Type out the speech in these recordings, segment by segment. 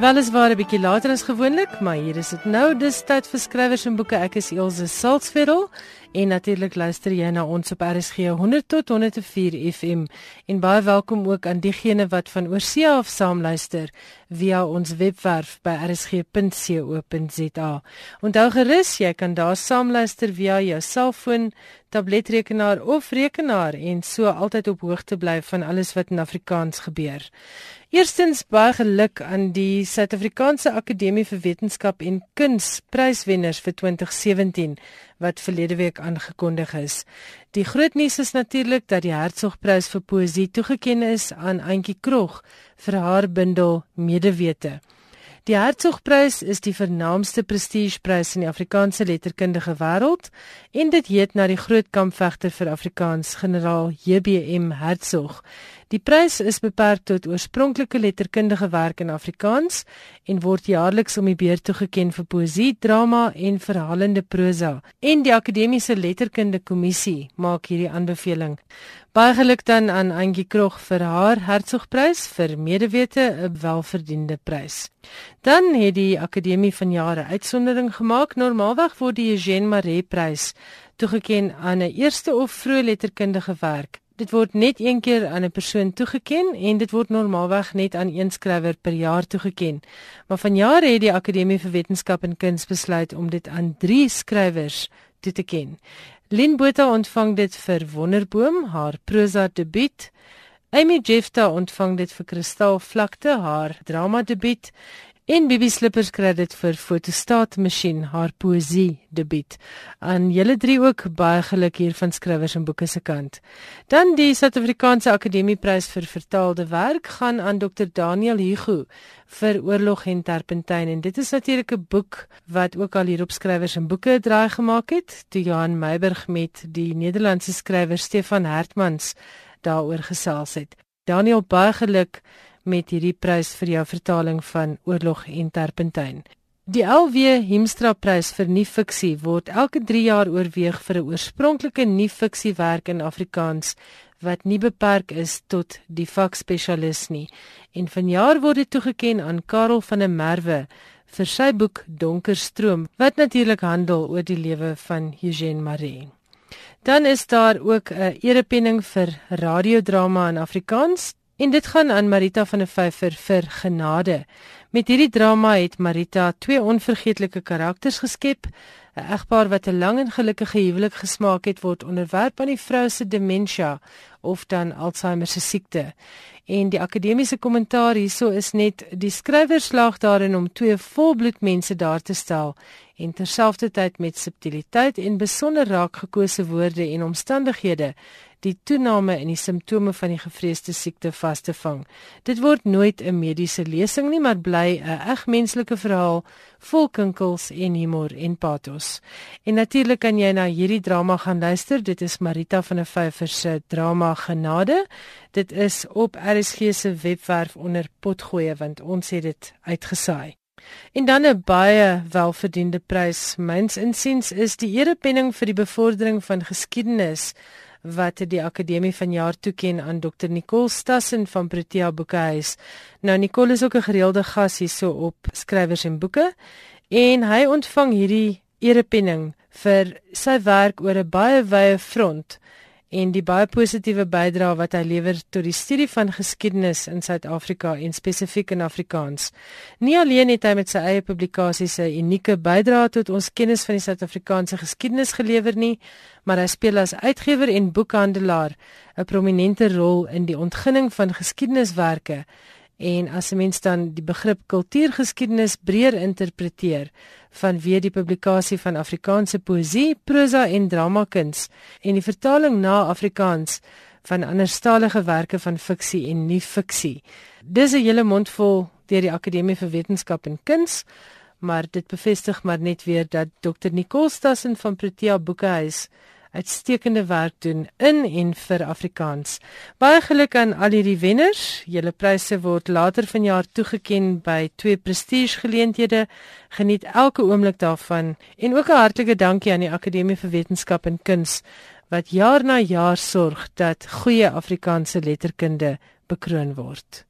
Weliswaar 'n bietjie later as gewoonlik, maar hier is dit nou. Dis tyd vir skrywers en boeke. Ek is Elsje Salzveld en natuurlik luister jy na ons op RSG 100 tot 104 FM. En baie welkom ook aan diegene wat van oorsee af saam luister via ons webwerf by rsg.co.za. Onthou gerus, jy kan daar saam luister via jou selfoon, tabletrekenaar of rekenaar en so altyd op hoogte bly van alles wat in Afrikaans gebeur. Eerstens baie geluk aan die Suid-Afrikaanse Akademie vir Wetenskap en Kuns pryswenners vir 2017 wat verlede week aangekondig is. Die groot nuus is natuurlik dat die Hertzogprys vir poësie toegekend is aan Auntie Krog vir haar bundel Medewete. Die Hertzogprys is die vernaamste prestigeprys in die Afrikaanse letterkundige wêreld en dit heet na die groot kampvegter vir Afrikaans, generaal JBM Hertzog. Die prys is beperk tot oorspronklike letterkundige werk in Afrikaans en word jaarliks om die beurt toegekend vir poësie, drama en verhalende prosa. En die Akademiese Letterkunde Kommissie maak hierdie aanbeveling. Baie geluk dan aan Angie Krog vir haar Hertzogprys vir medewete, 'n welverdiende prys. Dan het die Akademie van jare uitsondering gemaak. Normaalweg word die Eugène Maree prys toegekend aan 'n eerste of vroeë letterkundige werk. Dit word net een keer aan 'n persoon toegeken en dit word normaalweg net aan een skrywer per jaar toegeken. Maar vanjaar het die Akademie vir Wetenskap en Kuns besluit om dit aan 3 skrywers toe te ken. Lynn Botha ontvang dit vir Wonderboom, haar prosa debuut. Amy Jefta ontvang dit vir Kristal Vlakte, haar drama debuut En Bibi Slippers kry dit vir Fotostaat Masjien haar poësie debuut. Aan julle drie ook baie geluk hier van skrywers en boeke se kant. Dan die Suid-Afrikaanse Akademieprys vir vertaalde werk gaan aan Dr Daniel Hugo vir Oorlog en Terpentyn en dit is natuurlik 'n boek wat ook al hier op skrywers en boeke draai gemaak het. Toe Johan Meiburg met die Nederlandse skrywer Stefan Hertmans daaroor gesels het. Daniel baie geluk met hierdie prys vir jou vertaling van Oorlog en Terpentyn. Die LW Hemstra prys vir nuwe fiksie word elke 3 jaar oorweeg vir 'n oorspronklike nuwe fiksiewerk in Afrikaans wat nie beperk is tot die vakspesialis nie. En vanjaar word dit toegekend aan Karel van der Merwe vir sy boek Donker Stroom wat natuurlik handel oor die lewe van Eugène Marais. Dan is daar ook 'n erepenning vir radiodrama in Afrikaans. En dit gaan aan Marita van der Vyver vir genade. Met hierdie drama het Marita twee onvergeetlike karakters geskep. 'n Egpaar wat 'n lang en gelukkige huwelik gesmaak het, word onderwerp aan die vrou se demensie of dan Alzheimer se siekte. En die akademiese kommentaar hierso is net die skrywer slaag daarin om twee volbloed mense daar te stel en terselfdertyd met subtiliteit en besonder raak gekose woorde en omstandighede die toename in die simptome van die gevreesde siekte vas te vang. Dit word nooit 'n mediese lesing nie, maar bly 'n eg menslike verhaal vol kinkels en humor en pathos. En natuurlik kan jy na hierdie drama gaan luister. Dit is Marita van der Vyver se drama Genade. Dit is op RSG se webwerf onder potgoeie want ons het dit uitgesaai. En dan 'n baie welverdiende prys, myns insiens, is die erepenning vir die bevordering van geskiedenis wat die akademie vanjaar toeken aan Dr Nicole Stassen van Protea Boekhuis. Nou Nicole is ook 'n gereelde gas hierso op skrywers en boeke en hy ontvang hierdie erepenning vir sy werk oor 'n baie wye front en die baie positiewe bydrae wat hy lewer tot die studie van geskiedenis in Suid-Afrika en spesifiek in Afrikaans. Nie alleen het hy met sy eie publikasies 'n unieke bydrae tot ons kennis van die Suid-Afrikaanse geskiedenis gelewer nie, maar hy speel as uitgewer en boekhandelaar 'n prominente rol in die ontginning van geskiedeniswerke En as 'n mens dan die begrip kultuurgeskiedenis breër interpreteer vanweë die publikasie van Afrikaanse poësie, prosa en dramakuns en die vertaling na Afrikaans van anderstalige werke van fiksie en nie fiksie. Dis 'n hele mond vol deur die Akademie vir Wetenskap en Kuns, maar dit bevestig maar net weer dat Dr Nicole Stassen van Protea Boekehuis uitstekende werk doen in en vir Afrikaans. Baie geluk aan al hierdie wenners. Julle pryse word later vanjaar toegekend by twee prestigegeleenthede. Geniet elke oomblik daarvan en ook 'n hartlike dankie aan die Akademie vir Wetenskap en Kuns wat jaar na jaar sorg dat goeie Afrikaanse letterkunde bekroon word.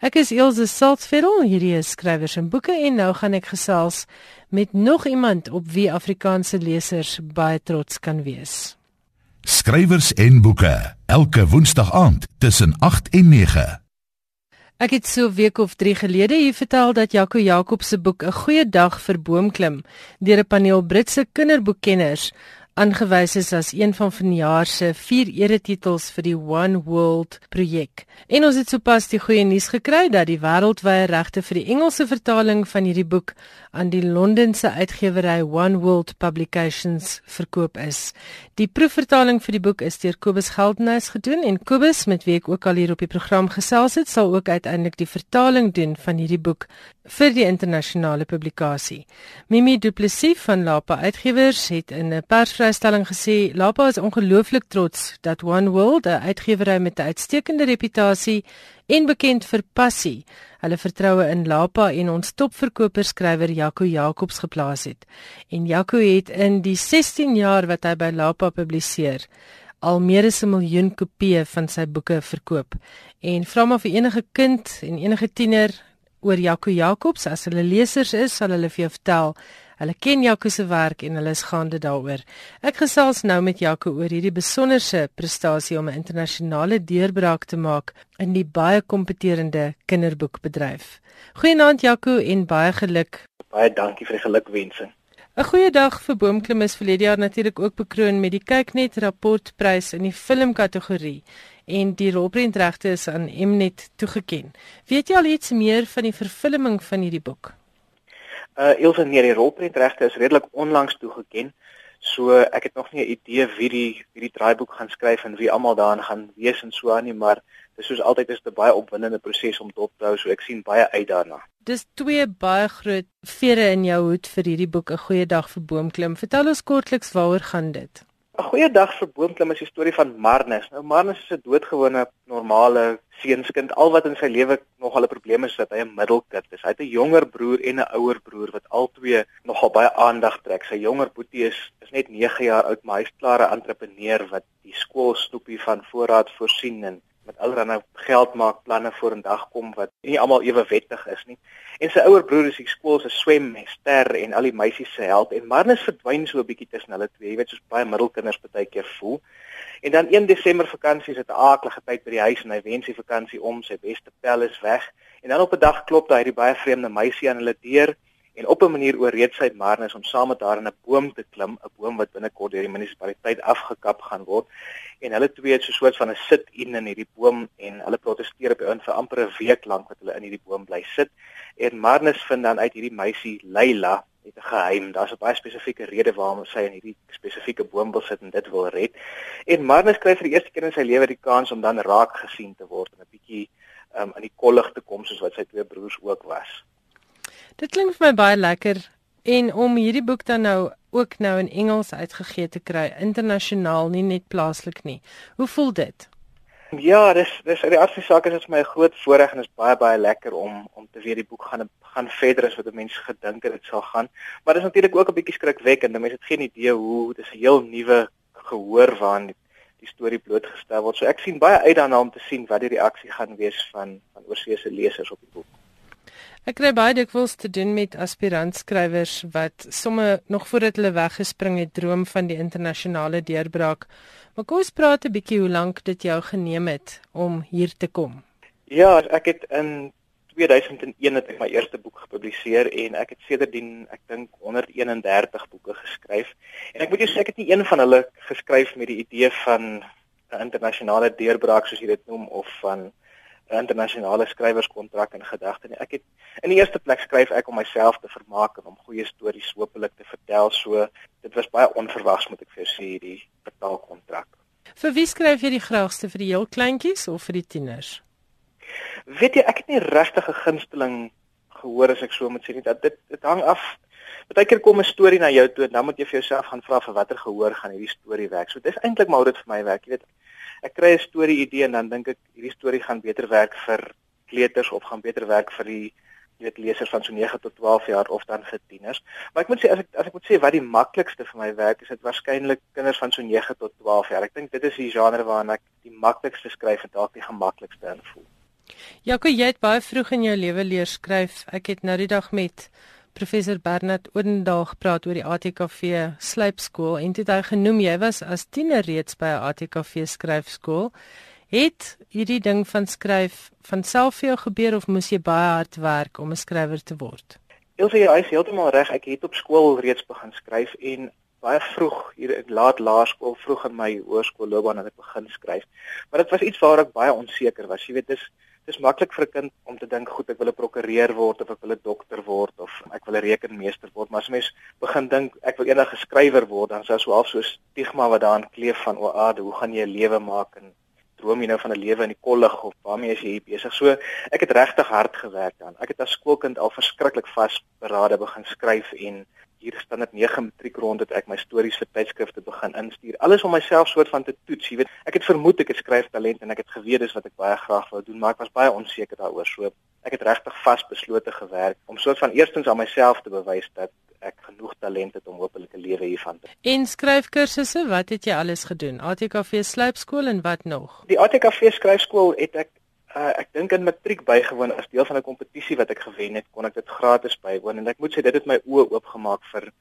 Ek is Elsje Saltzfeld, hierdie is skrywers en boeke en nou gaan ek gesels met nog iemand op wie Afrikaanse lesers baie trots kan wees. Skrywers en boeke elke woensdag aand tussen 8 en 9. Ek het so 'n week of 3 gelede hier vertel dat Jaco Jakob se boek 'n goeie dag vir boomklim deur 'n paneel Britse kinderboekkenners aangewys is as een van vanjaar se vier eretitels vir die One World projek. En ons het sopas die goeie nuus gekry dat die wêreldwye regte vir die Engelse vertaling van hierdie boek aan die Londense uitgewery One World Publications verkoop is. Die proefvertaling vir die boek is deur Kobus Geldenhuys gedoen en Kobus met wie ek ook al hier op die program gesels het, sal ook uiteindelik die vertaling doen van hierdie boek vir die internasionale publikasie. Mimi Du Plessis van Lapa Uitgewers het in 'n persvrystelling gesê Lapa is ongelooflik trots dat One World, 'n uitgewery met 'n uitstekende reputasie en bekend vir passie, hulle vertroue in Lapa en ons topverkoper skrywer Jaco Jacobs geplaas het. En Jaco het in die 16 jaar wat hy by Lapa publiseer al meer as 'n miljoen kopieë van sy boeke verkoop. En vra maar vir enige kind en enige tiener oor Jaco Jacobs. As hulle lesers is, sal hulle vir jou vertel. Hulle ken Jaco se werk en hulle is gaande daaroor. Ek gesels nou met Jaco oor hierdie besonderse prestasie om 'n internasionale deurbraak te maak in die baie kompeterende kinderboekbedryf. Goeienaand Jaco en baie geluk. Baie dankie vir die gelukwensing. 'n Goeie dag vir Boomklim is verlede jaar natuurlik ook bekroon met die Kyknet rapportprys in die filmkategorie en die rolprentregte is aan Mnet toegeken. Weet jy al iets meer van die vervulling van hierdie boek? Uh Ilse nee, die rolprentregte is redelik onlangs toegeken. So ek het nog nie 'n idee wie die wie die draaiboek gaan skryf en wie almal daarin gaan wees en so aan nie, maar dis soos altyd is dit 'n baie opwindende proses om dop te hou, so ek sien baie uit daarna. Dis twee baie groot vere in jou hoed vir hierdie boek 'n goeie dag vir boomklim. Vertel ons kortliks waaroor gaan dit? 'n Goeie dag vir boomklim is die storie van Marnus. Nou Marnus is 'n doodgewone normale seunskind. Al wat in sy lewe nog al 'n probleem is dat hy 'n middelkind is. Hy het 'n jonger broer en 'n ouer broer wat albei nogal baie aandag trek. Sy jonger boetie is is net 9 jaar oud, maar hy's klaar 'n entrepreneur wat die skool snoepie van voorraad voorsien en met allerlei geld maak planne voor 'n dag kom wat nie almal ewe wettig is nie. En sy ouer broer is die skool se swemster en al die meisies se held en Marnus verdwyn so 'n bietjie tussen hulle twee. Jy weet soos baie middelkinders baie keer voel. En dan 1 Desember vakansie is dit 'n aardige tyd by die huis en hy wens die vakansie om, sy beste pel is weg. En dan op 'n dag klop daar hierdie baie vreemde meisie aan hulle deur en op 'n manier oorreed sy Marnus om saam met haar in 'n boom te klim, 'n boom wat binnekort deur die munisipaliteit afgekap gaan word. En hulle twee het so 'n soort van 'n sit-in in hierdie boom en hulle proteseer op in vir amper 'n week lank wat hulle in hierdie boom bly sit. En Marnus vind dan uit hierdie meisie Leila het 'n geheim. Daar's 'n baie spesifieke rede waarom sy in hierdie spesifieke boom wil sit en dit wil red. En Marnus kry vir die eerste keer in sy lewe die kans om dan raak gesien te word en 'n bietjie um, in die kollig te kom soos wat sy twee broers ook was. Dit klink vir my baie lekker en om hierdie boek dan nou ook nou in Engels uitgegee te kry internasionaal nie net plaaslik nie. Hoe voel dit? Ja, dis dis uit die aard van sake is dit vir my 'n groot voorreg en is baie baie lekker om om te weet die boek gaan gaan verder as wat mense gedink het dit sal gaan. Maar dis natuurlik ook 'n bietjie skrikwekkend. Mense het geen idee hoe dis 'n heel nuwe gehoor waaraan die, die storie blootgestel word. So ek sien baie uit daarna om te sien wat die reaksie gaan wees van van oorseese lesers op die boek. Ek kry baie dikwels te doen met aspirant-skrywers wat somme nog voordat hulle weggespring het droom van die internasionale deurbraak. Maar kom ons praat 'n bietjie hoe lank dit jou geneem het om hier te kom. Ja, ek het in 2001 het ek my eerste boek gepubliseer en ek het sedertdien ek dink 131 boeke geskryf. En ek moet jou sê ek het nie een van hulle geskryf met die idee van 'n internasionale deurbraak soos jy dit noem of van 'n internasionale skrywerskontrak in gedagte nie. Ek het in die eerste plek skryf ek om myself te vermaak en om goeie stories hopelik te vertel. So dit was baie onverwags moet ek vir jou sê hierdie betaalkontrak. Vir wie skryf jy die graagste vir die heel kleintjies of vir die tieners? Weet jy, ek het nie regtig 'n gunsteling gehoor as ek so moet sê nie. Dat dit dit hang af Partykeer kom 'n storie na jou toe en dan moet jy vir jouself gaan vra vir watter gehoor gaan hierdie storie werk. So dis eintlik maar hoe dit vir my werk. Jy weet, ek kry 'n storie idee en dan dink ek hierdie storie gaan beter werk vir kleuters of gaan beter werk vir die jy weet lesers van so 9 tot 12 jaar of dan vir tieners. Maar ek moet sê as ek as ek moet sê wat die maklikste vir my werk is, dit waarskynlik kinders van so 9 tot 12 jaar. Ek dink dit is die genre waarna ek die maklikste skryf en dalk die gemaklikste invoel. Jaco, jy het baie vroeg in jou lewe leer skryf. Ek het nou die dag met professor Bernard Odendaal gepraat oor die ATKV slypskool en dit hy genoem jy was as tiener reeds by 'n ATKV skryfskool. Het hierdie ding van skryf van self vir jou gebeur of moes jy baie hard werk om 'n skrywer te word? Ilse, jy is heeltemal reg. Ek het op skool reeds begin skryf en baie vroeg hier in laat laerskool, vroeg in my hoërskoolloopbaan het ek begin skryf. Maar dit was iets waar ek baie onseker was. Jy weet, dis dis maklik vir 'n kind om te dink goed ek wil 'n prokureur word of ek wil 'n dokter word of ek wil 'n rekenmeester word. Maar as mens begin dink ek wil eendag 'n skrywer word dan sou so half so stigma wat daarin kleef van o ade hoe gaan jy 'n lewe maak en droom jy nou van 'n lewe in die kollig of waarmee is jy besig? So ek het regtig hard gewerk aan ek het as skoolkind al verskriklik vasberade begin skryf en hier staan dit 9 matriek rond dat ek my stories vir tydskrifte begin instuur. Alles om myself soort van te toets, jy weet. Ek het vermoed ek het skryftalent en ek het geweet dis wat ek baie graag wou doen, maar ek was baie onseker daaroor. So ek het regtig vasbeslote gewerk om soort van eerstens aan myself te bewys dat ek genoeg talent het om hopelik 'n lewe hiervan te. En skryfkursusse, wat het jy alles gedoen? ATKV slypskool en wat nog? Die ATKV skryfskool het ek Uh, ek dink in matriek bygewoon as deel van 'n kompetisie wat ek gewen het, kon ek dit gratis bywoon en ek moet sê dit het my oë oopgemaak vir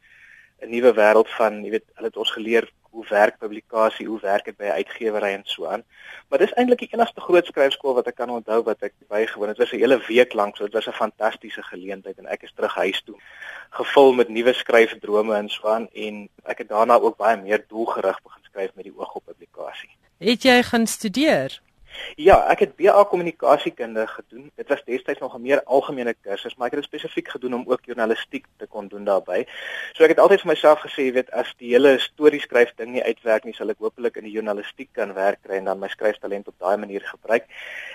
'n nuwe wêreld van, jy weet, hulle het ons geleer hoe werk publikasie, hoe werk dit by 'n uitgewery en so aan. Maar dis eintlik die enigste groot skryfskool wat ek kan onthou wat ek bygewoon het. Dit was 'n hele week lank, so dit was 'n fantastiese geleentheid en ek is terug huis toe gevul met nuwe skryfdrome en so aan en ek het daarna ook baie meer doelgerig begin skryf met die oog op publikasie. Het jy gaan studeer? Ja, ek het BA kommunikasiekunde gedoen. Dit was destyds nog 'n meer algemene kursus, maar ek het dit spesifiek gedoen om ook journalistiek te kon doen daarbey. So ek het altyd vir myself gesê, jy weet, as die hele storie skryf ding nie uitwerk nie, sal ek hopelik in die journalistiek kan werk kry en dan my skryftalent op daai manier gebruik.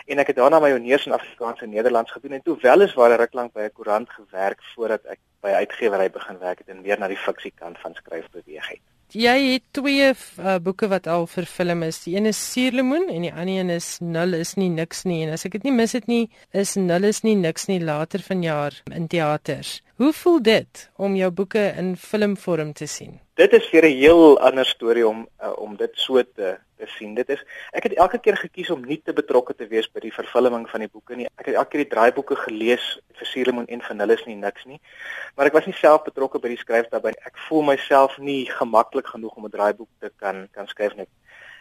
En ek het daarna my honeurs in Afrikaans en Nederlands gedoen en toe wel is waar ek ruk lank by 'n koerant gewerk voordat ek by uitgewery begin werk het en weer na die fiksiekant van skryf beweeg het. Jy het twee uh, boeke wat al vervilm is. Die een is Suurlemoen en die ander een is Nul is nie niks nie. En as ek dit nie mis het nie, is Nul is nie niks nie later vanjaar in teaters. Hoe voel dit om jou boeke in filmvorm te sien? Dit is vir 'n heel ander storie om uh, om dit so te te sien. Dit is ek het elke keer gekies om nie te betrokke te wees by die vervulling van die boeke nie. Ek het elke keer die draaiboeke gelees vir Suurlemoen en van hulle is nie niks nie. Maar ek was nie self betrokke by die skryf daarbey. Ek voel myself nie gemaklik genoeg om 'n draaiboek te kan kan skryf nie.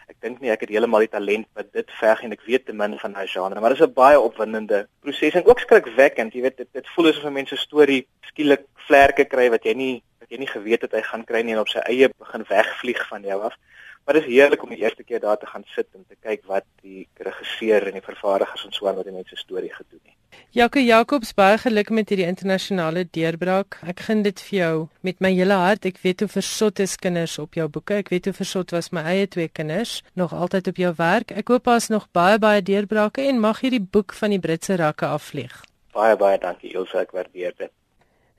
Ek dink nie ek het heeltemal die talent wat dit verg en ek weet te min van daai genre, maar dit is 'n baie opwindende proses en ook skrikwekkend. Jy weet dit dit voel asof 'n mens se storie skielik vlerke kry wat jy nie wat jy nie geweet het hy gaan kry nie en op sy eie begin wegvlieg van jou af. Maar dit is heerlik om die eerste keer daar te gaan sit en te kyk wat die regisseur en die vervaardigers en so aan wat die mense storie gedoen het. Jaco Jacobs baie geluk met hierdie internasionale deurbraak. Ek gun dit vir jou met my hele hart. Ek weet hoe versot is kinders op jou boeke. Ek weet hoe versot was my eie twee kinders nog altyd op jou werk. Ek hoop as nog baie baie deurbrake en mag hierdie boek van die Britse rakke afvlieg. Baie baie dankie Ilse, ek waardeer dit.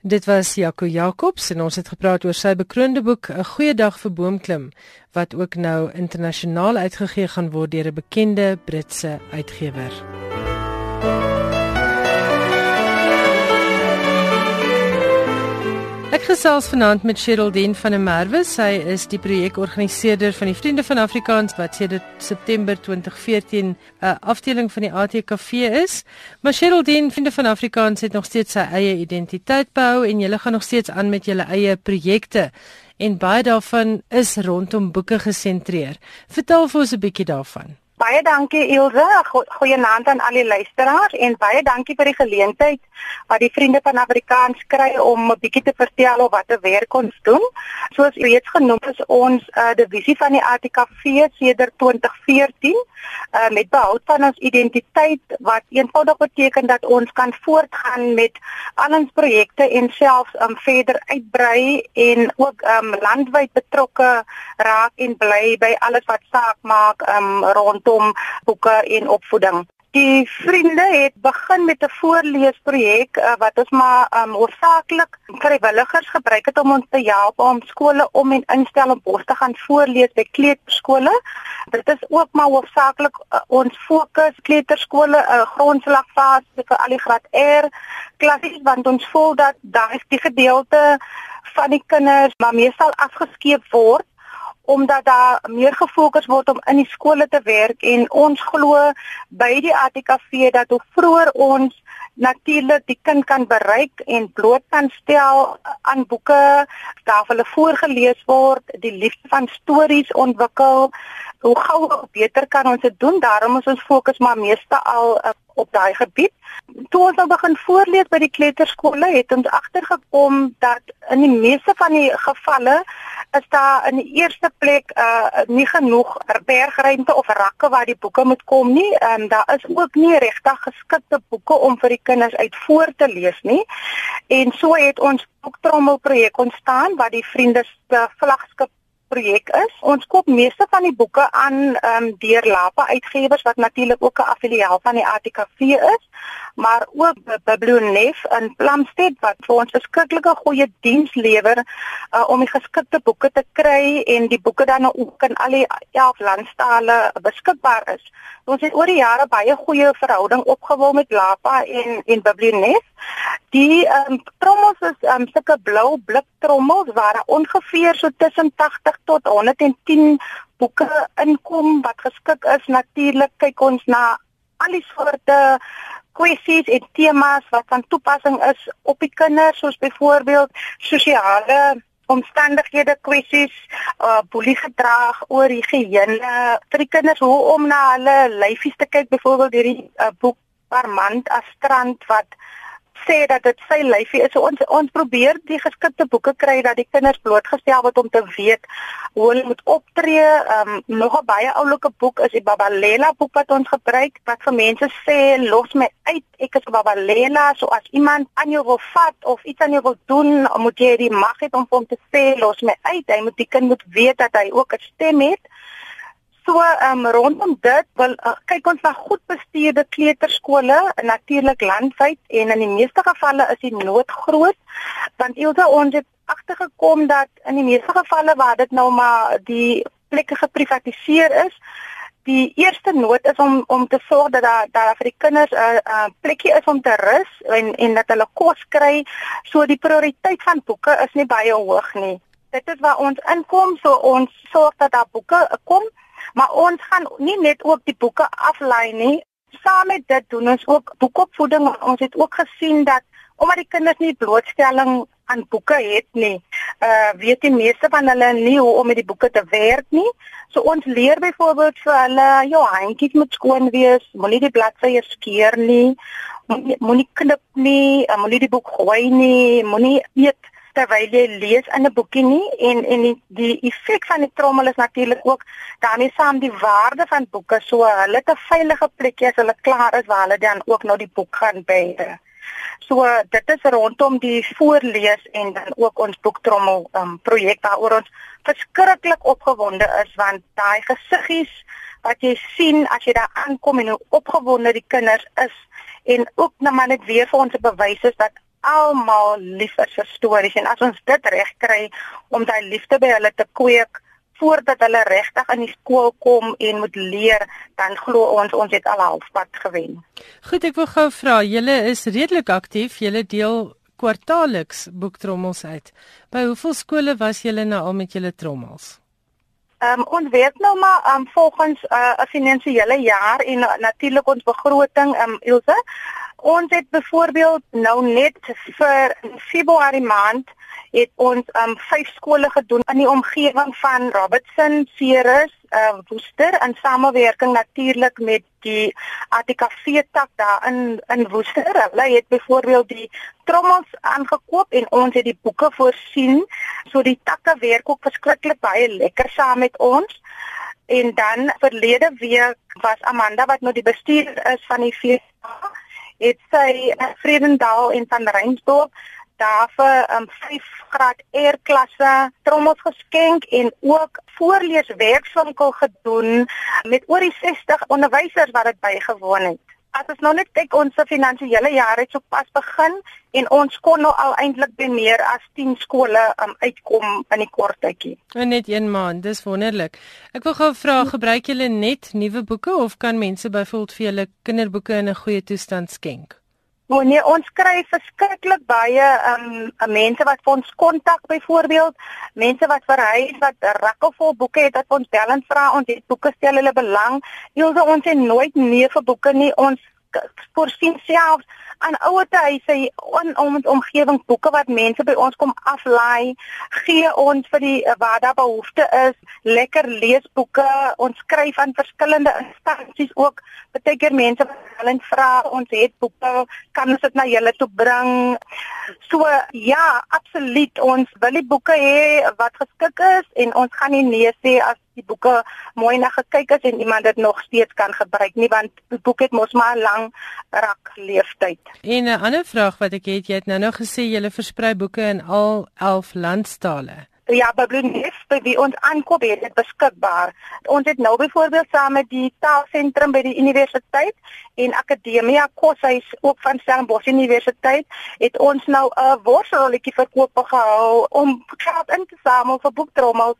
Dit was Jaco Jacobs en ons het gepraat oor sy bekroonde boek 'n goeie dag vir boomklim wat ook nou internasionaal uitgegee gaan word deur 'n bekende Britse uitgewer. Gesels vanaand met Sheraldine van der Merwe. Sy is die projekorganiseerder van die Vriende van Afrikaans wat sedert September 2014 'n uh, afdeling van die ATKV is. Maar Sheraldine, Vriende van Afrikaans het nog steeds sy eie identiteit behou en julle gaan nog steeds aan met julle eie projekte en baie daarvan is rondom boeke gesentreer. Vertel vir ons 'n bietjie daarvan. Baie dankie Ilse, goeienaand aan al die luisteraars en baie dankie vir die geleentheid wat die vriende van Afrikaans kry om 'n bietjie te vertel oor wat werk ons doen. Soos reeds genoem is ons 'n uh, divisie van die ATKV sedert 2014 uh, met behoud van ons identiteit wat eenvoudig beteken dat ons kan voortgaan met al ons projekte en selfs um, verder uitbrei en ook um, landwyd betrokke raak en bly by alles wat saak maak um, rondom boeke en opvoeding. Die vriende het begin met 'n voorleesprojek uh, wat ons maar um, hoofsaaklik vrywilligers gebruik het om ons te help om skole om en instel om bos te gaan voorlees by kleuterskole. Dit is ook maar hoofsaaklik uh, ons fokus kleuterskole uh, grondslagfase vir al die graad R klassies want ons voel dat daar is die gedeelte van die kinders maar meestal afgeskeep word omdat daar meer gefokus word om in die skole te werk en ons glo by die ATKV dat hoe vroeër ons natuurlik die kind kan bereik en bloot kan stel aan boeke, daar hulle voorgeles word, die liefde van stories ontwikkel, hoe gou beter kan ons dit doen? Daarom is ons fokus maar meeste al uh, op daai gebied. Toe ons nou begin voorlees by die kleuterskole, het ons agtergekom dat in die meeste van die gevalle is daar in die eerste plek uh nie genoeg bergruimte of rakke waar die boeke moet kom nie. Ehm um, daar is ook nie regtig geskikte boeke om vir die kinders uit voor te lees nie. En so het ons boektrommel projek ontstaan wat die vriende se vlaggenskap projek is. Ons koop meeste van die boeke aan ehm um, deur Lapa Uitgewers wat natuurlik ook 'n affiliaat van die ATKV is, maar ook Biblionef in Plumstead wat vir ons 'n skrikkelike goeie diens lewer uh, om die geskikte boeke te kry en die boeke dan ook in al die 11 landstale beskikbaar is. Ons het oor die jare baie goeie verhouding opgebou met Lapa en en Biblionef. Die um, trommels is um, sulke blou blik trommels waar ongeveer so tussen 80 tot 110 boeke inkom wat geskik is. Natuurlik kyk ons na al die soorte kwessies en temas wat van toepassing is op die kinders soos byvoorbeeld sosiale omstandighede kwessies, uh boelie gedrag oor higiëne vir die kinders hoe om na hulle lyfies te kyk byvoorbeeld hierdie uh, boek Parmant as strand wat sê dat dit sy lyfie is. So ons ons probeer die geskikte boeke kry dat die kinders blootgestel word om te weet hoe hulle moet optree. Ehm um, nog 'n baie oulike boek is die Babalela boek wat ons gebruik wat vir mense sê los my uit. Ek is Babalela, so as iemand aan jou wil vat of iets aan jou wil doen, moet jy die mag hê om hom te sê los my uit. Hy moet die kind moet weet dat hy ook 'n stem het. So um, rondom dit wil uh, kyk ons na goed bestuurde kleuterskole natuurlik landwyd en in die meeste gevalle is die nood groot want eelse ons het agtergekom dat in die meeste gevalle waar dit nou maar die plekke geprivatiseer is die eerste nood is om om te sorg dat daar daar vir die kinders 'n uh, uh, plekkie is om te rus en en dat hulle kos kry. So die prioriteit van boeke is nie baie hoog nie. Dit is waar ons inkom so ons sorg dat daar boeke kom Maar ons gaan nie net ook die boeke aflei nie. Saam met dit doen ons ook boekopvoeding. Ons het ook gesien dat omdat die kinders nie blootstelling aan boeke het nie, uh weet die meeste van hulle nie hoe om met die boeke te werk nie. So ons leer byvoorbeeld vir hulle, jou handjies moet skoon wees, moenie die bladsye skeer nie, moenie knip nie, moenie die boek gooi nie, moenie eet terwyl jy lees in 'n boekie nie en en die, die effek van die trommel is natuurlik ook daarmee saam die waarde van boeke so hulle te veilige plekkie as hulle klaar is waar hulle dan ook nou die boek gaan bêre. So dit is rondom die voorlees en dan ook ons boektrommel um, projek waaroor ons verskriklik opgewonde is want daai gesiggies wat jy sien as jy daar aankom en hoe opgewonde die kinders is en ook nou maar net weer vir ons te bewys is dat almal lief is vir stories en as ons dit reg kry om daai liefde by hulle te kweek voordat hulle regtig in die skool kom en moet leer, dan glo ons ons het al halfpad gewen. Goed, ek wil gou vra, julle is redelik aktief, julle deel kwartaalliks boektrommels uit. By hoeveel skole was julle nou al met julle trommels? Ehm um, ons weet nou maar um, volgens uh, 'n uh, finansiële jaar en uh, natuurlik ons begroting ehm um, Ilse Ons het byvoorbeeld nou net vir Februarie maand het ons um vyf skole gedoen in die omgewing van Robertson, Ceres, uh Woester in samewerking natuurlik met die ATKV tak daar in in Woester. Hulle het byvoorbeeld die trommels aangekoop en ons het die boeke voorsien. So die takke werk ook verskriklik baie lekker saam met ons. En dan verlede week was Amanda wat nou die bestuurder is van die FSA het sy in Vredendal en van Reinsdorp daar vir 'n um, 5 graad R klasse trommels geskenk en ook voorleeswerkswinkel gedoen met oor die 60 onderwysers wat dit bygewoon het as ons nou net kyk ons finansiële jaar het sopas begin en ons kon nou al eintlik by meer as 10 skole um, uitkom in die kort tydjie. En net 1 maand, dis wonderlik. Ek wil gou vra, gebruik julle net nuwe boeke of kan mense byvoorbeeld vir julle kinderboeke in 'n goeie toestand skenk? O nee, ons kry verskriklik baie um mense wat vir ons kontak byvoorbeeld, mense wat verhuis wat rakkevol boeke het wat ons bel en vra ons het boeke stel hulle belang. Ilse ons het nooit nee vir boeke nie. Ons voorsien selfs aan ouete huise in ons omgewing boeke wat mense by ons kom aflaai, gee ons vir die waar daar behoefte is, lekker leesboeke. Ons skryf aan verskillende instansies ook. Partykeer mense wat hulle vra, ons het boeke, kan ons dit na julle toe bring? So ja, absoluut. Ons wil die boeke hê wat geskik is en ons gaan nie nee sê as die boeke mooi na gekyk is en iemand dit nog steeds kan gebruik nie want die boek het mos maar lank rak leeftyd. En 'n ander vraag wat ek het, jy het nou nou gesê jy versprei boeke in al 11 landstale. Ja, Biblioneef by wie ons aankoop het dit beskikbaar. Ons het nou byvoorbeeld saam met die taalsentrum by die universiteit en Akademia Koshuis ook van Stellenbosch Universiteit het ons nou 'n worsrolletjie verkoop gehou om geld in te samel vir boektrommels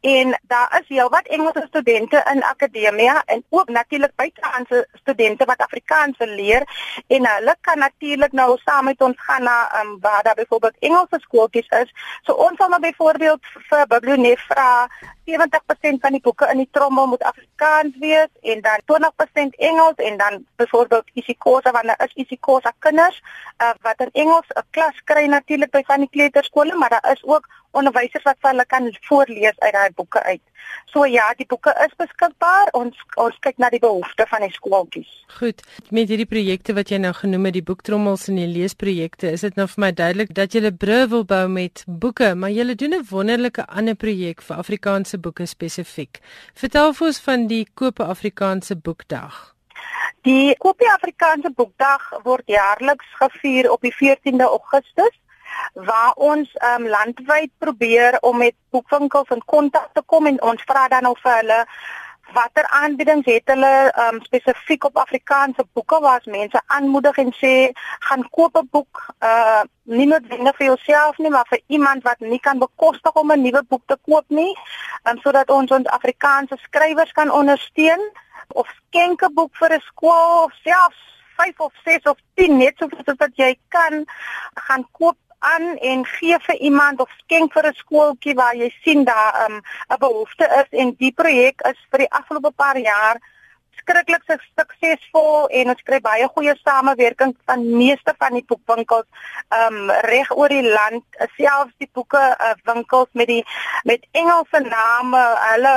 en daar is heelwat Engelse studente in Akademia en ook natuurlik buitelandse studente wat Afrikaans leer en hulle kan natuurlik nou saam met ons gaan na um, waar daar byvoorbeeld Engelse skooltjies is. So ons sal nou byvoorbeeld vir Biblioneef vra 70% van die boeke in die trommel moet Afrikaans wees en dan 20% Engels en dan byvoorbeeld isiXhosa wanneer is isiXhosa kinders uh, wat in Engels 'n klas kry natuurlik by van die kleuterskole maar daar is ook onderwysers wat vir hulle kan voorlees uit daai boeke uit. So ja, die boeke is beskikbaar. Ons ons kyk na die behoeftes van die skooltjies. Goed. Met hierdie projekte wat jy nou genoem het, die boektrommels en die leesprojekte, is dit nou vir my duidelik dat jy 'n brug wil bou met boeke, maar jy doen 'n wonderlike ander projek vir Afrikaanse boeke spesifiek. Vertel vir ons van die Koop Afrikaanse Boekdag. Die Koop Afrikaanse Boekdag word jaarliks gevier op die 14de Augustus waar ons um, landwyd probeer om met boekwinkels in kontak te kom en ons vra dan of hulle watter aanbiedings het hulle um, spesifiek op Afrikaanse boeke waar mense aanmoedig en sê gaan koop 'n boek uh nie noodwendig vir jouself nie maar vir iemand wat nie kan bekostig om 'n nuwe boek te koop nie um, sodat ons ons Afrikaanse skrywers kan ondersteun of skenk 'n boek vir 'n skool of selfs 5 of 6 of 10 net soveel wat jy kan gaan koop aan en gee vir iemand of skenk vir 'n skooltjie waar jy sien daar um, 'n behoefte is en die projek is vir die afgelope paar jaar skrikkelik suksesvol en ons kry baie goeie samewerking van meeste van die boekwinkels um reg oor die land selfs die boeke uh, winkels met die met Engelse name hulle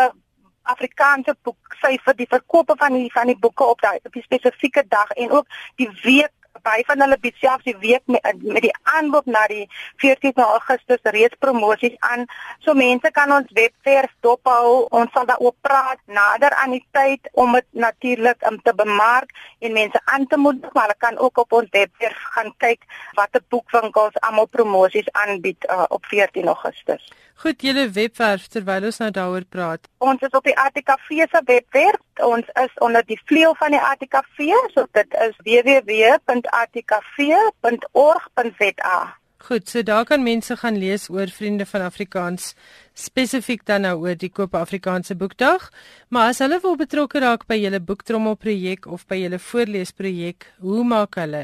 Afrikaanse boeksyfer die verkope van die van die boeke op daai op die spesifieke dag en ook die week baie van hulle bied selfs die week met, met die aanloop na die 14 Augustus reeds promosies aan. So mense kan ons webwerf dophou. Ons sal daaroor praat nader aan die tyd om dit natuurlik om te bemark en mense aan te moedig, maar hulle kan ook op ons webwerf gaan kyk watter boekwinkels almal promosies aanbied uh, op 14 Augustus. Goed, julle webwerf terwyl ons nou daaroor praat. Ons is op die ATKV se webwerf. Ons is onder die vleuel van die ATKV, so dit is www.atkv.org.za. Goed, so daar kan mense gaan lees oor Vriende van Afrikaans, spesifiek dan nou oor die Koop Afrikaanse Boekdag, maar as hulle wil betrokke raak by julle boektrommel projek of by julle voorleesprojek, hoe maak hulle?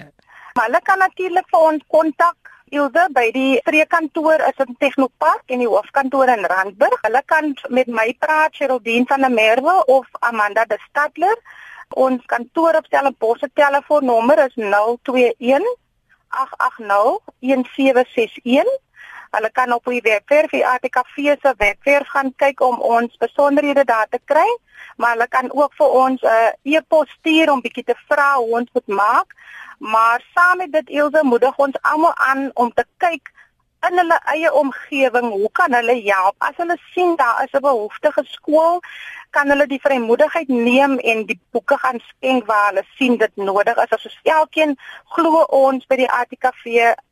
Hulle kan natuurlik vir ons kontak Ilse by die streekkantoor is in Technopark en die hoofkantoor in Randburg. Hulle kan met my praat, Geraldine van der Merwe of Amanda de Stadler. Ons kantoor op Stellenbosch se telefoonnommer is 021 880 1761. Hulle kan op die webwerf die ATKV se webwerf gaan kyk om ons besonderhede daar te kry, maar hulle kan ook vir ons 'n uh, e-pos stuur om bietjie te vra hoe ons moet maak maar saam met dit Elsje moedig ons almal aan om te kyk in hulle eie omgewing, hoe kan hulle help? As hulle sien daar is 'n behoeftige skool, kan hulle die vrymoedigheid neem en die boeke gaan skenk waar hulle sien dit nodig is. As ons elkeen glo ons by die ATKV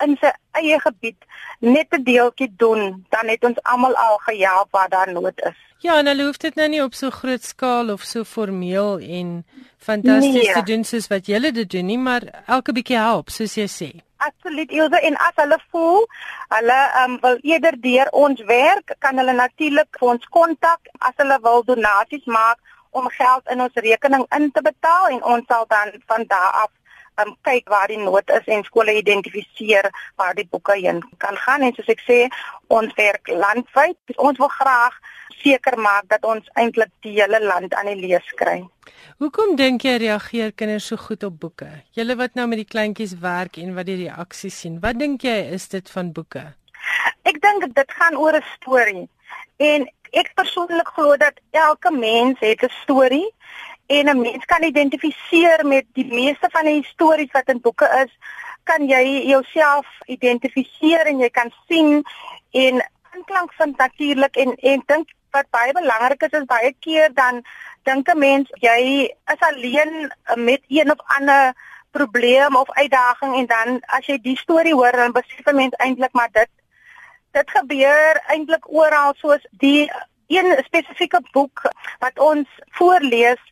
in sy eie gebied net 'n deeltjie doen, dan het ons almal al gehelp waar daar nood is. Ja, en hulle hoef dit nou nie op so groot skaal of so formeel en fantasties nee. te doen soos wat julle dit doen nie, maar elke bietjie help, soos jy sê. Absoluut, Ilse, en as hulle voel hulle um, wil eerder deur ons werk, kan hulle natuurlik vir ons kontak as hulle wil donasies maak om geld in ons rekening in te betaal en ons sal dan van daar af um, kyk waar die nood is en skole identifiseer waar die boeke heen kan gaan en soos ek sê ons werk landwyd ons wil graag seker maak dat ons eintlik die hele land aan die lees kry. Hoekom dink jy reageer kinders so goed op boeke? Julle wat nou met die kleintjies werk en wat die reaksies sien, wat dink jy is dit van boeke? Ek dink dit gaan oor 'n storie. En ek persoonlik glo dat elke mens het 'n storie en 'n mens kan identifiseer met die meeste van die stories wat in boeke is, kan jy jouself identifiseer en jy kan sien en aanklank vind natuurlik en en dink wat baie belangrik is is baie keer dan dink 'n mens jy is alleen met een of ander probleem of uitdaging en dan as jy die storie hoor dan besef 'n mens eintlik maar dit dit gebeur eintlik oral soos die een spesifieke boek wat ons voorlees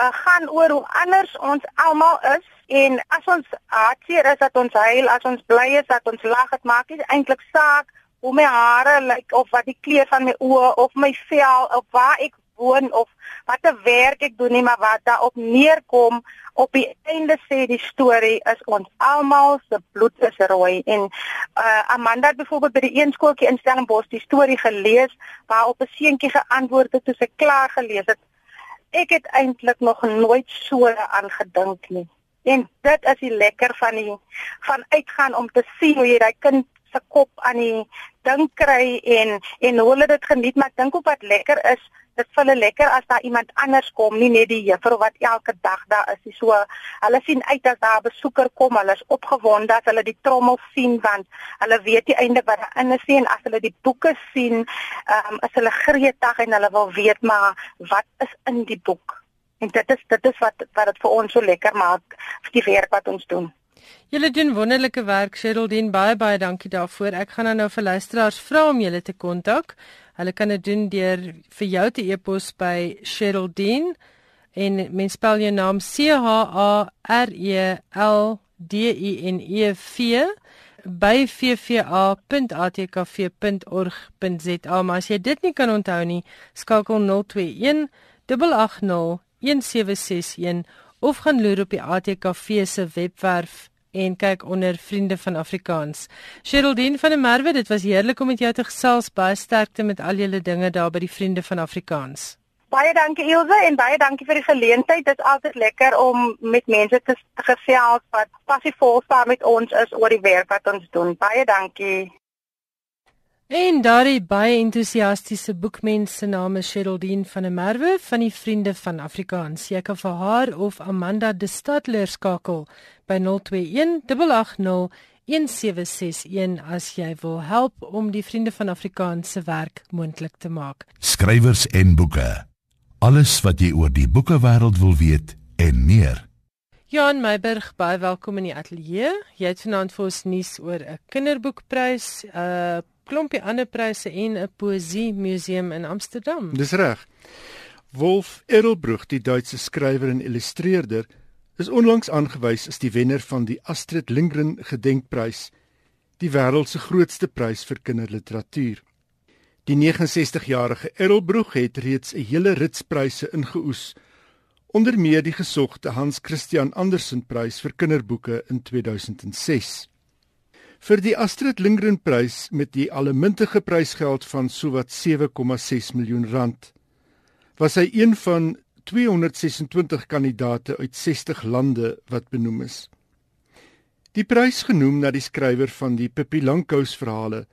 uh, gaan oor hoe anders ons almal is en as ons hartseer is dat ons huil, as ons bly is dat ons lag, dit maak nie eintlik saak hoe my hare lyk of wat die kleur van my oë of my vel of waar ek woon of watter werk ek doen nie, maar wat daarop neerkom op die einde sê die storie is ons almal se bloed is rooi. En uh, Amanda het byvoorbeeld by die een skooltjie in Stellenbosch die storie gelees waarop 'n seentjie geantwoord het toe sy klaar gelees het ek het eintlik nog nooit so aan gedink nie. En dit is die lekker van die van uitgaan om te sien hoe jy daai kind se kop aan die ding kry en en hoe hulle dit geniet maar ek dink ook wat lekker is dit vir hulle lekker as daar iemand anders kom, nie net die juffrou wat elke dag daar is nie. So hulle sien uit as daar 'n besoeker kom, hulle is opgewonde as hulle die trommel sien want hulle weet die einde wat daarin is en as hulle die boeke sien, ehm um, is hulle gretig en hulle wil weet maar wat is in die boek. En dit is dit is wat wat dit vir ons so lekker maak vir die werk wat ons doen. Julle doen wonderlike werk, Sherilyn. Baie baie dankie daarvoor. Ek gaan nou vir luisteraars vra om julle te kontak. Hulle kan dit doen deur vir jou te e-pos by Sherilyn en mens spel jou naam C H A R E L D I N E V by vva.atkv.org.za maar as jy dit nie kan onthou nie skakel 021 880 1761 of gaan loer op die ATKV se webwerf en kyk onder vriende van Afrikaans. Sherilyn van der Merwe, dit was heerlik om met jou te gesels. Baie sterkte met al julle dinge daar by die vriende van Afrikaans. Baie dankie Ilse en baie dankie vir die geleentheid. Dit is altyd lekker om met mense te gesels wat passievol staan met ons is oor die werk wat ons doen. Baie dankie. En daardie baie entoesiastiese boekmens se naam is Sherilyn van der Merwe van die Vriende van Afrikaans. Jy kan vir haar of Amanda de Stadler skakel by 021 880 1761 as jy wil help om die Vriende van Afrikaans se werk moontlik te maak. Skrywers en boeke. Alles wat jy oor die boekewêreld wil weet en meer. Jan Meiburg, baie welkom in die ateljee. Jy het vanaand vir ons nuus oor 'n kinderboekprys, 'n uh, klompie ander pryse en 'n poesie museum in Amsterdam. Dis reg. Wolf Edelbroeg, die Duitse skrywer en illustreerder, is onlangs aangewys as die wenner van die Astrid Lindgren Gedenkprys, die wêreld se grootste prys vir kinderliteratuur. Die 69-jarige Edelbroeg het reeds 'n hele rits pryse ingeoes, onder meer die gesogte Hans Christian Andersen prys vir kinderboeke in 2006. Vir die Astrid Lindgren Prys met die allemintige prysgeld van sowat 7,6 miljoen rand was hy een van 226 kandidate uit 60 lande wat benoem is. Die prys genoem na die skrywer van die Pippi Langkous verhale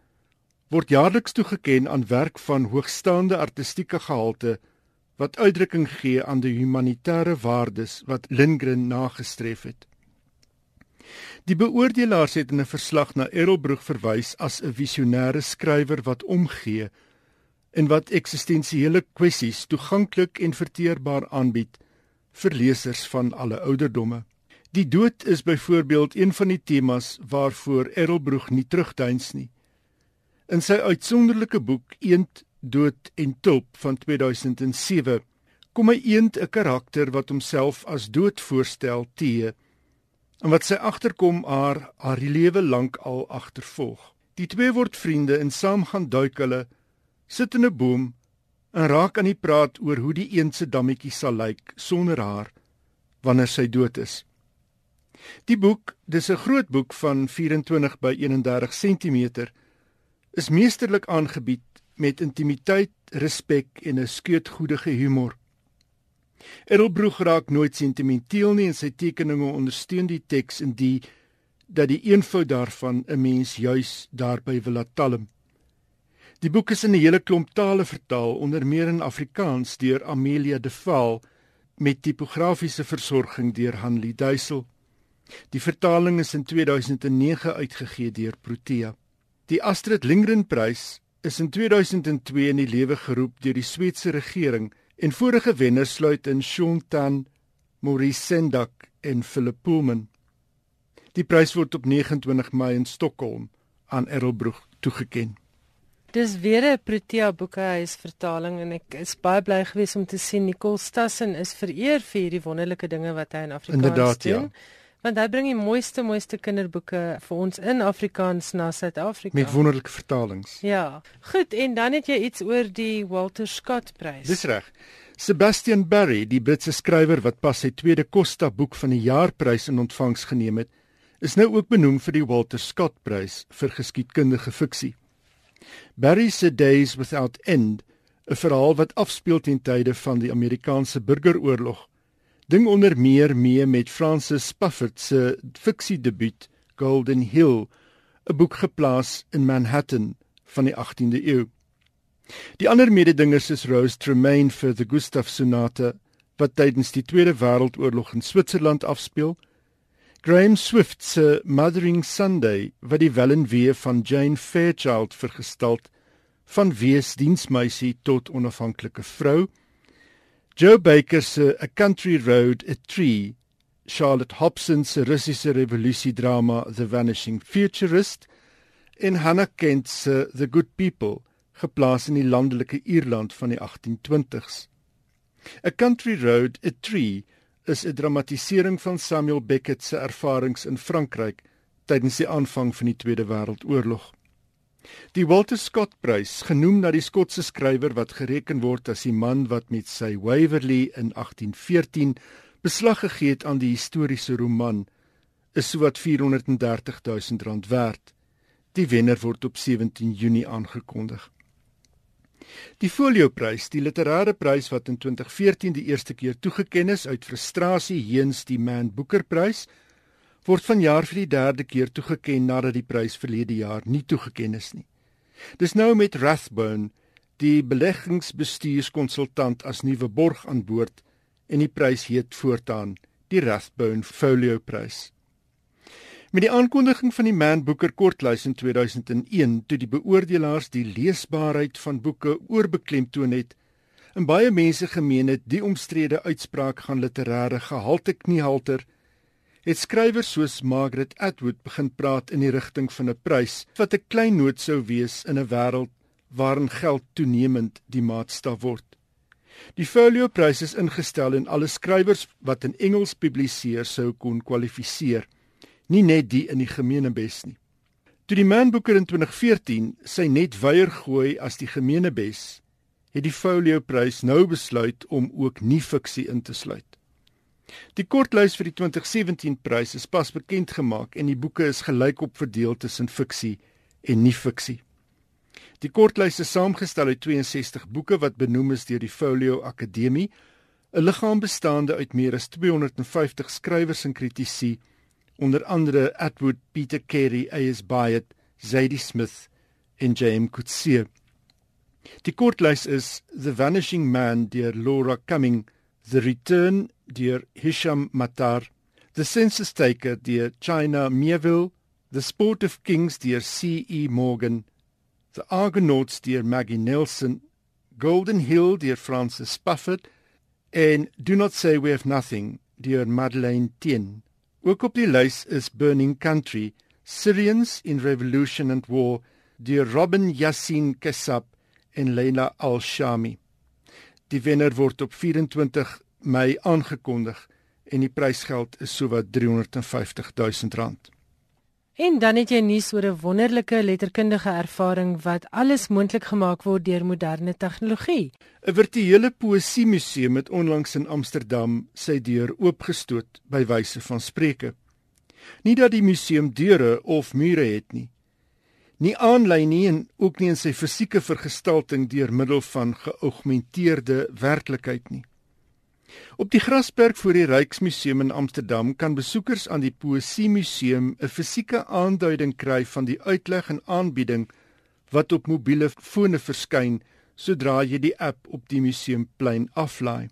word jaarliks toegekend aan werk van hoogstaande artistieke gehalte wat uitdrukking gee aan die humanitêre waardes wat Lindgren nagestreef het. Die beoordelaars het in 'n verslag na Errolbroeg verwys as 'n visionêre skrywer wat omgee en wat eksistensiële kwessies toeganklik en verteerbaar aanbied vir lesers van alle ouderdomme. Die dood is byvoorbeeld een van die temas waarvoor Errolbroeg nie terugduins nie. In sy uitsonderlike boek Eend, Dood en Tulp van 2007 kom hy eend 'n karakter wat homself as dood voorstel teë en wat sy agterkom haar haar lewe lank al agtervolg. Die twee word vriende en saam gaan duik hulle sit in 'n boom en raak aan die praat oor hoe die eense dammetjie sal lyk sonder haar wanneer sy dood is. Die boek, dis 'n groot boek van 24 by 31 cm, is meesterlik aangebied met intimiteit, respek en 'n skeutgoedige humor. Edelbroeg raak nooit sentimenteel nie en sy tekeninge ondersteun die teks in die dat die eenvoud daarvan 'n mens juis daarby wil laat talm. Die boek is in 'n hele klomp tale vertaal, onder meer in Afrikaans deur Amelia De Waal met tipografiese versorging deur Hanlie Duisel. Die vertaling is in 2009 uitgegee deur Protea. Die Astrid Lindgren Prys is in 2002 in die lewe geroep deur die Sweedse regering en vorige wenners sluit in Sean Tan, Maurice Sendak en Philip Pullman. Die prys word op 29 Mei in Stockholm aan Errolbroeg toegekend. Dis weer 'n Protea Boekehuis vertaling en ek is baie bly gewees om te sien Nicole Stassen is vereer vir hierdie wonderlike dinge wat hy in Afrikaans Inderdaad, doen. ja. Want hy bring die mooiste mooiste kinderboeke vir ons in Afrikaans na Suid-Afrika. Met wonderlike vertalings. Ja. Goed, en dan het jy iets oor die Walter Scott Prys. Dis reg. Sebastian Barry, die Britse skrywer wat pas sy tweede Costa boek van die jaarprys in ontvangs geneem het, is nou ook benoem vir die Walter Scott Prys vir geskiedkundige fiksie. Barry se Days Without End, 'n verhaal wat afspeel ten tye van die Amerikaanse Burgeroorlog, ding onder meer mee met Francis Spufford se fiksiedebuut Golden Hill, 'n boek geplaas in Manhattan van die 18de eeu. Die ander mededingers is Rose Tremaine vir the Gustav Sonata wat tydens die Tweede Wêreldoorlog in Switserland afspeel. Graham Swift se Mothering Sunday wat die wellenwee van Jane Fairchild vergestalt van wees diensmeisie tot onafhanklike vrou. Joe Baker se A Country Road a Tree, Charlotte Hobson se Russiese revolusiedrama The Vanishing Futurist en Hannah Kent se The Good People geplaas in die landelike Ierland van die 1820s. A Country Road a Tree is 'n dramatisering van Samuel Beckett se ervarings in Frankryk tydens die aanvang van die Tweede Wêreldoorlog. Die Walter Scott Prys, genoem na die Skotse skrywer wat gereken word as die man wat met sy Waverley in 1814 beslag gegee het aan die historiese roman, is sowat 430 000 rand werd. Die wenner word op 17 Junie aangekondig. Die Folio-prys, die literêre prys wat in 2014 die eerste keer toegekend is uit frustrasie heens die Man Booker-prys, word vanjaar vir die derde keer toegekend nadat die prys verlede jaar nie toegekend is nie. Dis nou met Rathbone, die beleggingsbestuurskonsultant as nuwe borg aan boord en die prys heet voortaan die Rathbone Folio-prys. Met die aankondiging van die Man Booker kortlys in 2001 toe die beoordelaars die leesbaarheid van boeke oorbeklemtoon het en baie mense gemeen het die omstrede uitspraak gaan literêre gehalte kniehalter het skrywers soos Margaret Atwood begin praat in die rigting van 'n prys wat 'n klein noot sou wees in 'n wêreld waarin geld toenemend die maatstaf word. Die Folio Prys is ingestel en alle skrywers wat in Engels publiseer sou kon kwalifiseer nie net die in die gemeenebes nie. Toe die Man Booker in 2014 sy net weier gooi as die gemeenebes, het die Folio Prys nou besluit om ook nie fiksie in te sluit. Die kortlys vir die 2017 prys is pas bekend gemaak en die boeke is gelykop verdeel tussen fiksie en nie fiksie. Die kortlys is saamgestel uit 62 boeke wat benoem is deur die Folio Akademie, 'n liggaam bestaande uit meer as 250 skrywers en kritici onder andere Atwood, Peter Carey, A.S. Byatt, Zadie Smith en James Coetzee. Die kortlys is The Vanishing Man deur Laura Cumming, The Return deur Hisham Matar, The Census Taker deur China Mieville, The Sport of Kings deur C.E. Morgan, The Argonauts deur Maggie Nelson, Golden Hill deur Francis Spufford en Do Not Say We Have Nothing deur Madeleine Tien. Ook op die lys is Burning Country, Syrians in Revolution and War deur Robin Yassin Kessab en Leila Al-Shami. Die wenner word op 24 Mei aangekondig en die prysgeld is sowat 350 000 rand. En dan het jy nuus oor 'n wonderlike letterkundige ervaring wat alles moontlik gemaak word deur moderne tegnologie. 'n Virtuele poesiemuseum het onlangs in Amsterdam sy deur oopgestoot by wyse van spreuke. Nie dat die museum deure of mure het nie. Nie aanlyn nie en ook nie in sy fisieke vergestalting deur middel van geaugmenteerde werklikheid nie. Op die grasperk voor die Ryksmuseum in Amsterdam kan besoekers aan die Poesie Museum 'n fisieke aanduiding kry van die uitleg en aanbieding wat op mobiele fone verskyn sodra jy die app op die museumplein aflaai.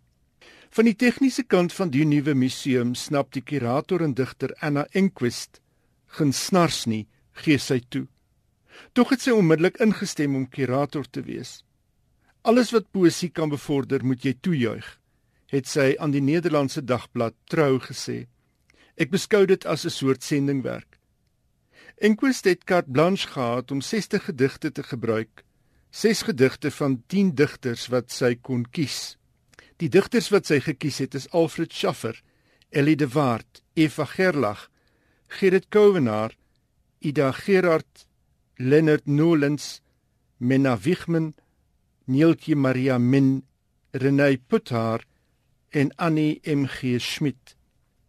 Van die tegniese kant van die nuwe museum snap die kurator en digter Anna Enquist geen snars nie, gee sy toe. Tog het sy onmiddellik ingestem om kurator te wees. Alles wat poesie kan bevorder, moet jy toejuig, het sy aan die Nederlandse dagblad Trou gesê. Ek beskou dit as 'n soort sendingwerk. Enquist het carte blanche gehad om 60 gedigte te gebruik, 6 gedigte van 10 digters wat sy kon kies. Die digters wat sy gekies het is Alfred Schaffer, Ellie de Waard, Eva Gerlach, Gerrit Kouwenaar, Ida Gerard, Leonard Nolens, Menna Wichman, Nieltje Maria Min, Renay Puthar en Annie MG Schmidt.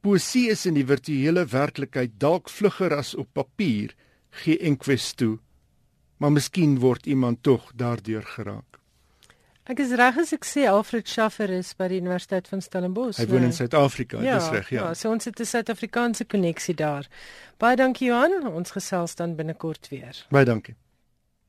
Poesie is in die virtuele werklikheid dalk vlugger as op papier, gee Enquest toe. Maar miskien word iemand tog daardeur geraak. Ek is reg as ek sê Alfred Schaffer is by die Universiteit van Stellenbosch. Hy woon in Suid-Afrika, ja, dis reg, ja. Ja, so ons het 'n Suid-Afrikaanse koneksie daar. Baie dankie Johan, ons gesels dan binnekort weer. Baie dankie.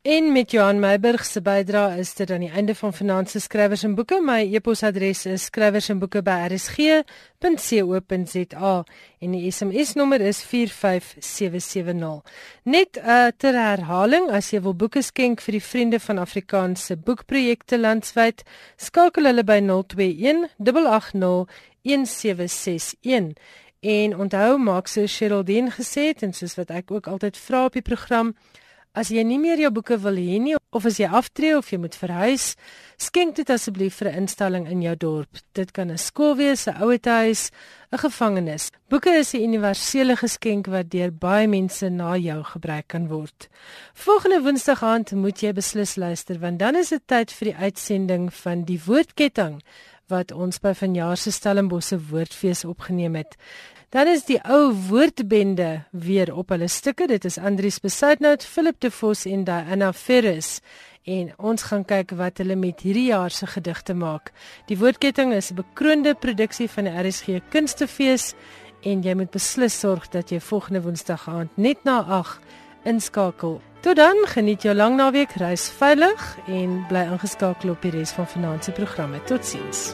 En met Johan Meiburg se bydrae is dit aan die einde van Finansie Skrywers en Boeke. My e-posadres is skrywersenboeke@rsg.co.za en die SMS-nommer is 45770. Net 'n uh, ter herhaling, as jy wil boeke skenk vir die Vriende van Afrikaanse Boekprojekte landwyd, skakel hulle by 021 880 1761. En onthou maak so Sheraldine gesê het en soos wat ek ook altyd vra op die program As jy nie meer jou boeke wil hê nie of as jy aftree of jy moet verhuis, skenk dit asseblief vir 'n instelling in jou dorp. Dit kan 'n skool wees, 'n ouetehuis, 'n gevangenis. Boeke is 'n universele geskenk wat deur baie mense na jou gebruik kan word. Volgende Woensdag aand moet jy beslis luister want dan is dit tyd vir die uitsending van die woordketting wat ons by vanjaar se Stellenbosse woordfees opgeneem het. Dan is die ou woordbende weer op hulle stukke. Dit is Andrius Besuitnout, Philip De Vos en Diana Ferris. En ons gaan kyk wat hulle met hierdie jaar se gedigte maak. Die woordketting is 'n bekroonde produksie van die RSG Kunstefees en jy moet beslis sorg dat jy volgende Woensdag aand net na 8 inskakel. Tot dan, geniet jou lang naweek, reis veilig en bly ingeskakel op die res van finansie programme. Totsiens.